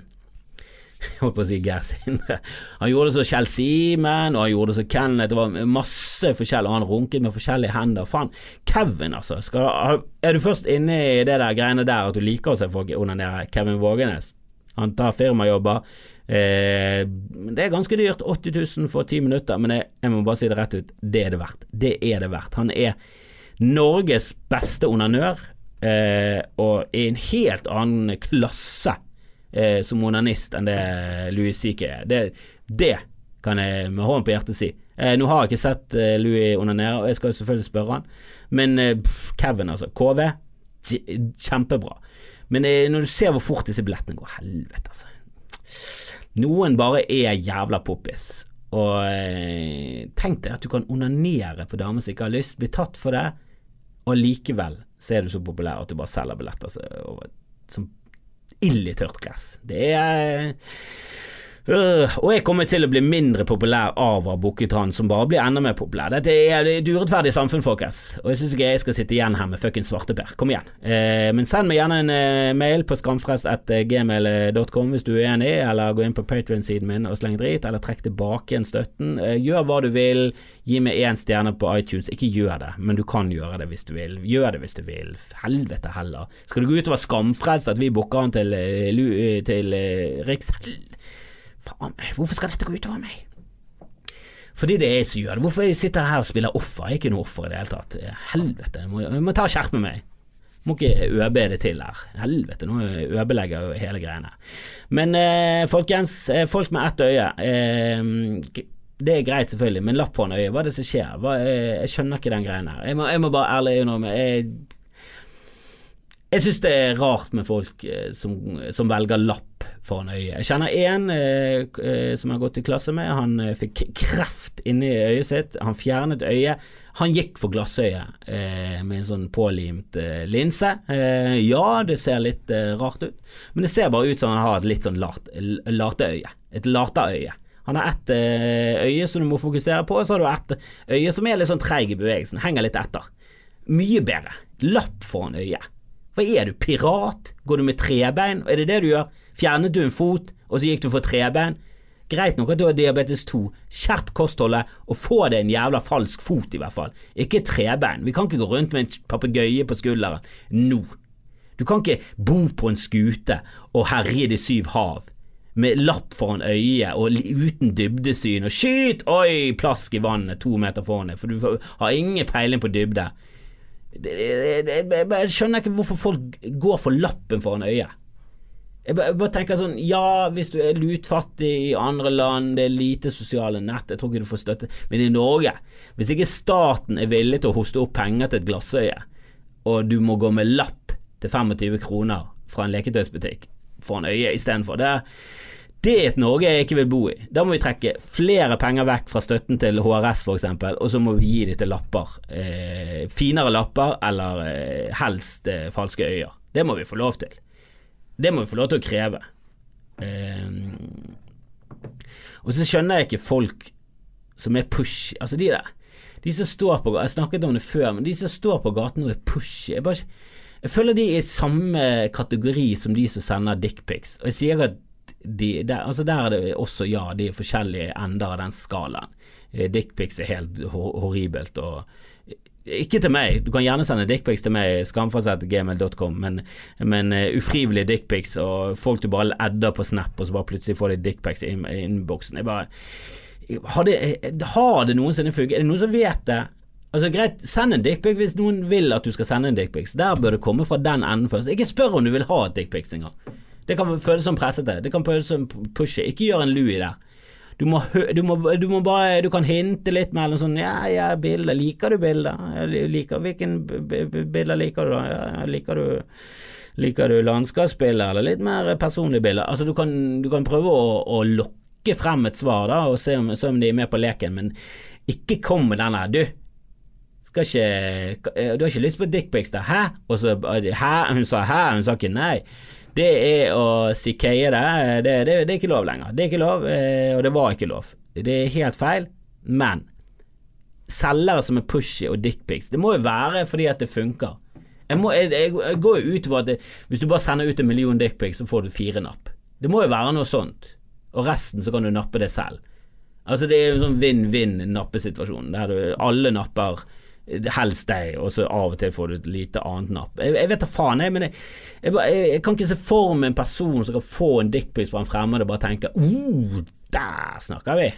holdt på å si Geir Sindre. Han gjorde det som Kjell Simen, og han gjorde det som Kenneth. Det var masse forskjell, og han runket med forskjellige hender. Faen, Kevin, altså. Skal, er du først inne i det der greiene der at du liker å se folk onanere? Kevin Vågenes? Han tar firmajobber. Eh, det er ganske dyrt, 80 000 for ti minutter, men jeg, jeg, må bare si det rett ut, det er det verdt. Det er det verdt. Han er Norges beste onanør, eh, og i en helt annen klasse eh, som onanist enn det Louis CK er. Det, det, kan jeg med hånden på hjertet si. Eh, nå har jeg ikke sett eh, Louis onanere, og jeg skal selvfølgelig spørre han, men eh, Kevin, altså. KV, kjempebra. Men eh, når du ser hvor fort disse billettene går, helvete, altså. Noen bare er jævla poppis. Og eh, tenk deg at du kan onanere på damer som ikke har lyst, bli tatt for det, og likevel så er du så populær at du bare selger billetter så, over, som ild i tørt gress. Det er Øh, og jeg kommer til å bli mindre populær av å ha booket han, som bare blir enda mer populær. Dette er et urettferdig samfunn, folkens, og jeg syns ikke jeg skal sitte igjen her med fuckings svarteper. Kom igjen. Eh, men send meg gjerne en eh, mail på skamfrest.gmail.com hvis du er enig, eller gå inn på Patrion-siden min og sleng drit, eller trekk tilbake igjen støtten. Eh, gjør hva du vil. Gi meg én stjerne på iTunes. Ikke gjør det, men du kan gjøre det hvis du vil. Gjør det hvis du vil. Helvete heller. Skal det gå utover skamfrelst at vi booker han til, til, til Rikshell? Faen hvorfor skal dette gå utover meg? Fordi det er jeg som gjør det. Hvorfor jeg sitter her og spiller offer? Jeg er ikke noe offer i det hele tatt. Helvete, jeg må, jeg må ta og skjerpe meg. Jeg må ikke øbe det til her. Helvete, nå ødelegger jo hele greiene. Men eh, folkens, eh, folk med ett øye. Eh, det er greit, selvfølgelig, men lapp foran øyet, hva er det som skjer? Hva, jeg, jeg, skjønner ikke den greien her. Jeg må, jeg må bare ærlig innrømme. Jeg, jeg syns det er rart med folk eh, som, som velger lapp foran øyet. Jeg kjenner én eh, eh, som jeg har gått i klasse med. Han eh, fikk kreft inni øyet sitt. Han fjernet øyet. Han gikk for glassøyet eh, med en sånn pålimt eh, linse. Ja, det ser litt rart ut, men det ser bare ut som han har et litt sånn lat, lateøye. Et lateøye. Han har ett øye som du må fokusere på, og så har du ett øye som er litt sånn treig i bevegelsen. Henger litt etter. Mye bedre. Lapp foran øyet. Hva er du, pirat? Går du med trebein? Er det det du gjør? Fjernet du en fot, og så gikk du for trebein? Greit nok at du har diabetes 2, skjerp kostholdet og få deg en jævla falsk fot, i hvert fall. Ikke trebein. Vi kan ikke gå rundt med en papegøye på skulderen nå. Du kan ikke bo på en skute og herje de syv hav med lapp foran øyet og uten dybdesyn og skyt, oi, plask i vannet to meter foran deg, for du har ingen peiling på dybde. Jeg skjønner ikke hvorfor folk går for lappen foran øyet. Jeg bare, tenker sånn Ja, hvis du er lutfattig i andre land, det er lite sosiale nett, jeg tror ikke du får støtte. Men i Norge, hvis ikke staten er villig til å hoste opp penger til et glassøye, og du må gå med lapp til 25 kroner fra en leketøysbutikk foran øyet istedenfor, det, det er et Norge jeg ikke vil bo i. Da må vi trekke flere penger vekk fra støtten til HRS f.eks., og så må vi gi det til lapper. Eh, finere lapper, eller eh, helst eh, falske øyer. Det må vi få lov til. Det må vi få lov til å kreve. Um, og så skjønner jeg ikke folk som er push Altså de der De som står på Jeg snakket om det før, men de som står på gaten og er push jeg, bare, jeg føler de er i samme kategori som de som sender dickpics. Og jeg sier at de, der, altså der er det også, ja, de er forskjellige ender av den skalaen. Eh, dickpics er helt horribelt og ikke til meg, du kan gjerne sende dickpics til meg, skamfasett.gmail.com, men, men uh, ufrivillige dickpics og folk du bare edder på Snap, og så bare plutselig får de dickpics i innboksen. Jeg bare har det, har det noensinne funket? Er det noen som vet det? Altså Greit, send en dickpic hvis noen vil at du skal sende en dickpic. Der bør det komme fra den enden først. Ikke spør om du vil ha et dickpic engang. Det kan føles som pressete. Det kan føles som pushy. Ikke gjør en Louis der. Du må, du må, du må bare Du kan hinte litt mellom sånn Ja, ja, bilder. Liker du bilder? Liker, hvilken bilder liker du, da? Ja, liker du Liker du landskapsbilder eller litt mer personlige bilder? Altså, du kan, du kan prøve å, å, lokke frem et svar, da, og se om, se om, de er med på leken, men ikke kom med den der, du. Skal ikke Du har ikke lyst på dickpics, da? Hæ? Og så Hæ? Hun sa hæ? Hun sa ikke nei det er å sikeie det. Det, det. det, er ikke lov lenger. Det er ikke lov, eh, og det var ikke lov. Det er helt feil, men selgere som er pushy og dickpics, det må jo være fordi at det funker. Jeg, må, jeg, jeg går jo ut på at hvis du bare sender ut en million dickpics, så får du fire napp. Det må jo være noe sånt, og resten så kan du nappe det selv. Altså Det er jo en sånn vinn-vinn-nappesituasjon, der du, alle napper helst deg, og så av og til får du et lite annet napp. Jeg, jeg vet da faen, jeg, men jeg, jeg, kan ikke se for meg en person som kan få en dickpic fra en fremmed og bare tenke oh, der snakker vi!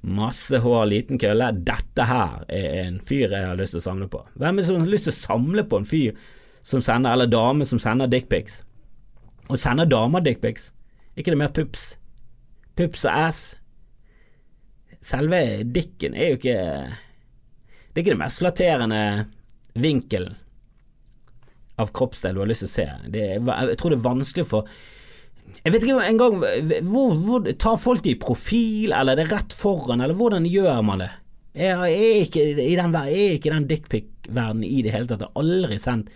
Masse hår, liten kølle. Dette her er en fyr jeg har lyst til å samle på. Hvem er det som har lyst til å samle på en fyr som sender, eller dame som sender dickpics? Og sender damer dickpics? ikke det mer pups? Pups og ass? Selve dicken er jo ikke det er ikke det mest flatterende vinkelen av kroppsdel du har lyst til å se. Det, jeg tror det er vanskelig for Jeg vet ikke engang hvor, hvor, Tar folk det i profil, eller er det rett foran, eller hvordan gjør man det? Jeg er ikke i den, den dickpic-verdenen i det hele tatt. Jeg har aldri sendt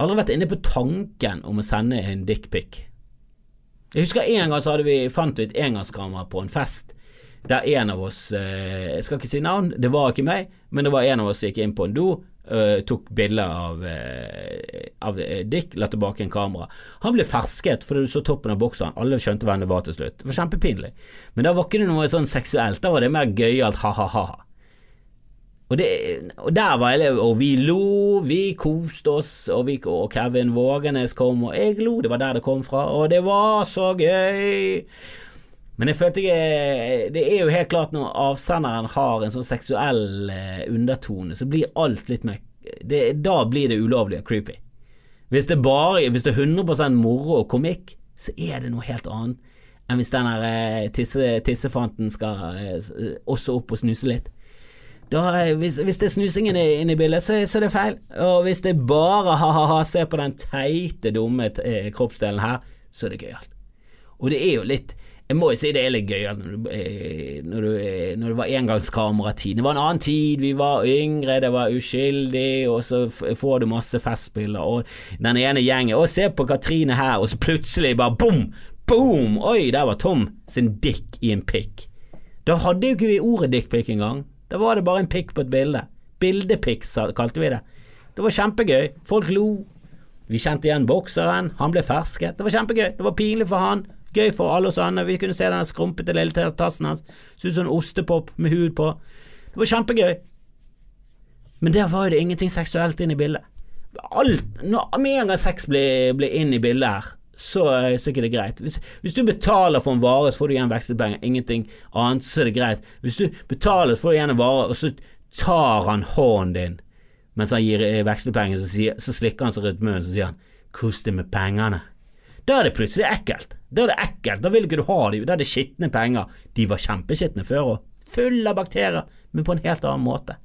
Aldri vært inne på tanken om å sende en dickpic. Jeg husker en gang så hadde vi, fant vi et engangskamera på en fest der en av oss eh, Jeg skal ikke si navn, det var ikke meg, men det var en av oss som gikk inn på en do, eh, tok bilder av, eh, av Dick, la tilbake en kamera. Han ble fersket fordi du så toppen av bokseren, alle skjønte hvem det var til slutt. Det var kjempepinlig. Men da var ikke det noe sånn seksuelt, da var det mer gøyalt ha-ha-ha. Og, det, og der var jeg, og vi lo, vi koste oss, og, vi, og Kevin Vågenes kom, og jeg lo, det var der det kom fra, og det var så gøy. Men jeg følte ikke Det er jo helt klart når avsenderen har en sånn seksuell eh, undertone, så blir alt litt mer det, Da blir det ulovlig og creepy. Hvis det, bare, hvis det er 100 moro og komikk, så er det noe helt annet enn hvis den eh, tisse, tissefanten skal eh, også opp og snuse litt. Da, hvis, hvis, det er snusingen inne i bildet, så, så, er det feil. Og hvis det bare ha-ha-ha, se på den teite, dumme eh, kroppsdelen her, så er det gøyalt. Og det er jo litt jeg må jo si det er litt gøy når, du, eh, når, du, eh, når det var engangskameratid. Det var en annen tid, vi var yngre, det var uskyldig, og så får du masse festspiller, og den ene gjengen Å, se på Katrine her, og så plutselig bare bom! Boom! Oi, der var Tom sin dick i en pikk. Da hadde jo ikke vi ordet dickpic engang. Da var det bare en pikk på et bilde. Bildepikk kalte vi det. Det var kjempegøy. Folk lo. Vi kjente igjen bokseren. Han ble fersket. Det var kjempegøy. Det var pinlig for han. Gøy for alle oss andre. Vi kunne se den skrumpete lille tassen hans. Så ut som en ostepop med hud på. Det var kjempegøy. Men der var jo det ingenting seksuelt inn i bildet. Alt, når, med en gang sex blir, blir inn i bildet her, så, så er ikke det greit. Hvis, hvis, du betaler for en vare, så får du igjen vekslepenger. Ingenting annet, så er det greit. Hvis du betaler, så får du igjen en vare, og så tar han hånden din mens han gir eh, vekslepenger, så, så slikker han seg rundt munnen, så sier han 'kos det med pengene'. Da er det plutselig ekkelt. Da er det ekkelt, da vil ikke du ha dem, da er det skitne penger. De var kjempeskitne før òg, fulle av bakterier, men på en helt annen måte.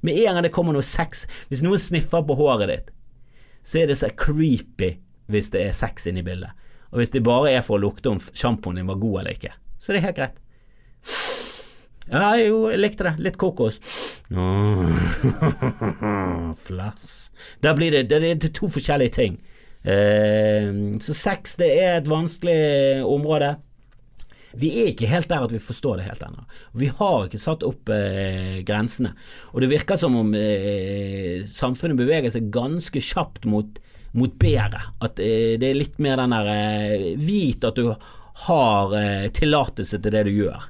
Med en gang det kommer noe sex, hvis noen sniffer på håret ditt, så er det så creepy hvis det er sex inne i bildet. Og hvis det bare er for å lukte om sjampoen din var god eller ikke, så det er helt greit. Ja, jo, jeg likte det. Litt kokos. Flass. Da blir det, det, det to forskjellige ting. Eh, så sex det er et vanskelig område. Vi er ikke helt der at vi forstår det helt ennå. Vi har ikke satt opp eh, grensene. Og det virker som om eh, samfunnet beveger seg ganske kjapt mot, mot bedre. At eh, det er litt mer den der eh, Vit at du har eh, tillatelse til det du gjør.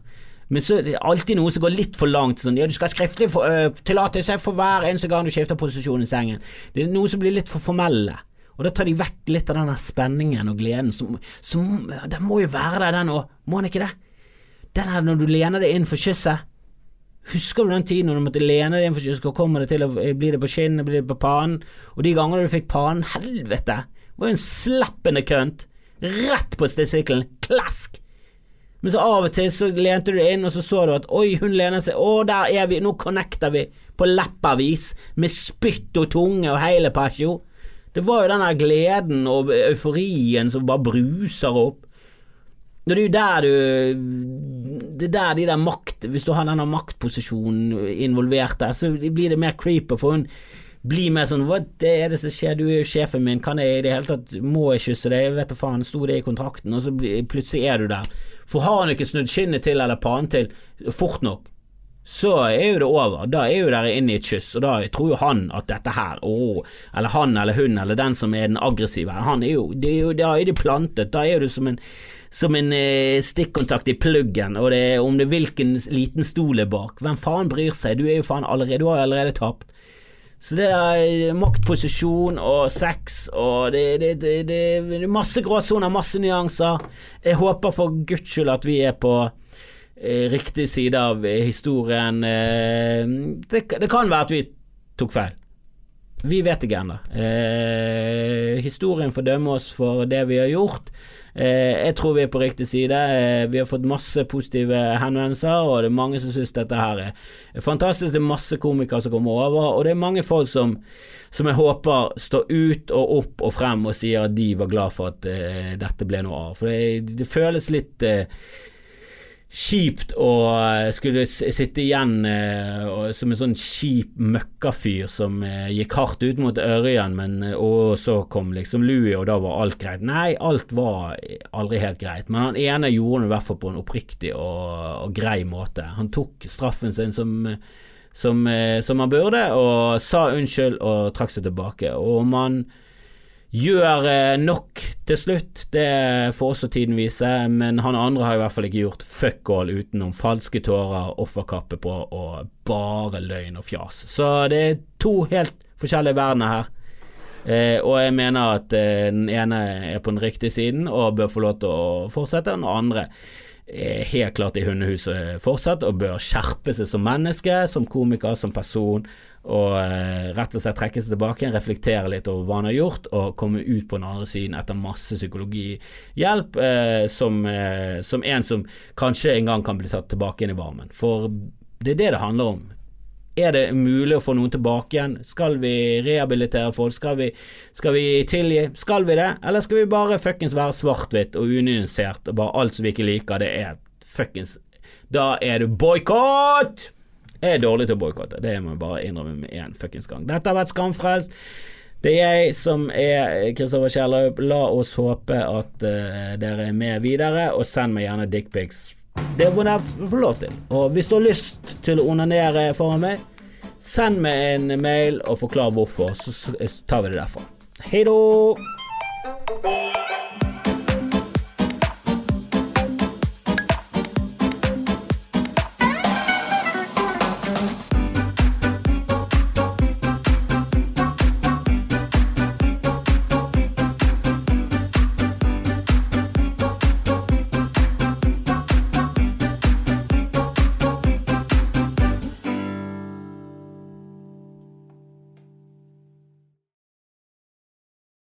Men så er det alltid noe som går litt for langt. Sånn, ja, du skal skriftlig uh, tillatelse for hver eneste gang du skifter posisjon i sengen. Det er noe som blir litt for formelle. Og da tar de vekk litt av den spenningen og gleden som, som Den må jo være der, den òg, må den ikke det? Den her når du lener deg inn for kysset. Husker du den tiden når du måtte lene deg inn for kysset, og kommer det til å bli det på skinnet, blir det på panen? Og de gangene du fikk panen, helvete! Det var jo en slappende kønt. Rett på stestikkelen. Klask! Men så av og til så lente du inn, og så så du at oi, hun lener seg, å, der er vi, nå connecter vi, på leppervis, med spytt og tunge og hele pasjo. Det var jo den der gleden og euforien som bare bruser opp. Det er jo der du Det er der de der makt Hvis du har denne maktposisjonen involvert der, så blir det mer creeper, for hun blir mer sånn Hva er det som skjer, du er jo sjefen min, kan jeg i det hele tatt Må jeg kysse deg? Jeg vet da faen, sto det i kontrakten? Og så plutselig er du der. For har han ikke snudd skinnet til eller pannen til fort nok, så er jo det over. Da er jo dere inne i et kyss, og da tror jo han at dette her, oh, eller han eller hun eller den som er den aggressive, han er jo, det er jo Da er de plantet, da er du som en som en eh, stikkontakt i pluggen, og det er om det er hvilken liten stol er bak. Hvem faen bryr seg, du er jo faen allerede, du har jo allerede tapt. Så det er maktposisjon og sex og det, det, det, det er masse gråsoner, masse nyanser. Jeg håper for guds skyld at vi er på Eh, riktig side av historien. Eh, det, det, kan være at vi tok feil. Vi vet ikke ennå. Eh, historien får dømme oss for det vi har gjort. Eh, jeg tror vi er på riktig side. Eh, vi har fått masse positive henvendelser, og det er mange som syns dette her er fantastisk. Det er masse komikere som kommer over, og det er mange folk som, som jeg håper står ut og opp og frem og sier at de var glad for at eh, dette ble noe av. For det, det føles litt kjipt å skulle sitte igjen eh, som en sånn kjip møkkafyr som eh, gikk hardt ut mot Ørjan, men og så kom liksom Louis, og da var alt greit. Nei, alt var aldri helt greit, men han ene gjorde det i hvert fall på en oppriktig og, og grei måte. Han tok straffen sin som som, som han burde, og sa unnskyld og trakk seg tilbake. Og om han gjør eh, nok til slutt. Det får også tiden vise, men han andre har i hvert fall ikke gjort fuck all utenom falske tårer, offerkappe på og bare løgn og fjas. Så det er to helt forskjellige verdener her. Eh, og jeg mener at eh, den ene er på den riktige siden og bør få lov til å fortsette, den andre er helt klart i hundehuset fortsatt og bør skjerpe seg som menneske, som komiker, som person og eh, rett og slett trekke seg tilbake, reflektere litt over hva han har gjort, og komme ut på den andre siden etter masse psykologihjelp, eh, som, eh, som, en som kanskje en gang kan bli tatt tilbake inn i varmen. For det er det det handler om. Er det mulig å få noen tilbake igjen? Skal vi rehabilitere folk? Skal vi, skal vi tilgi? Skal vi det? Eller skal vi bare fuckings være svart-hvitt og unyansert, og bare alt som vi ikke liker, det er fuckings Da er du boikott! Jeg er dårlig til å boikotte, det må jeg bare innrømme med én fuckings gang. Dette har vært Skamfrelst. Det er jeg som er Kristoffer Kjellaup. La oss håpe at uh, dere er med videre, og send meg gjerne dickpics. Det må dere få lov til. Og hvis du har lyst til å onanere foran meg, send meg en mail og forklar hvorfor, så tar vi det derfra. Hei då!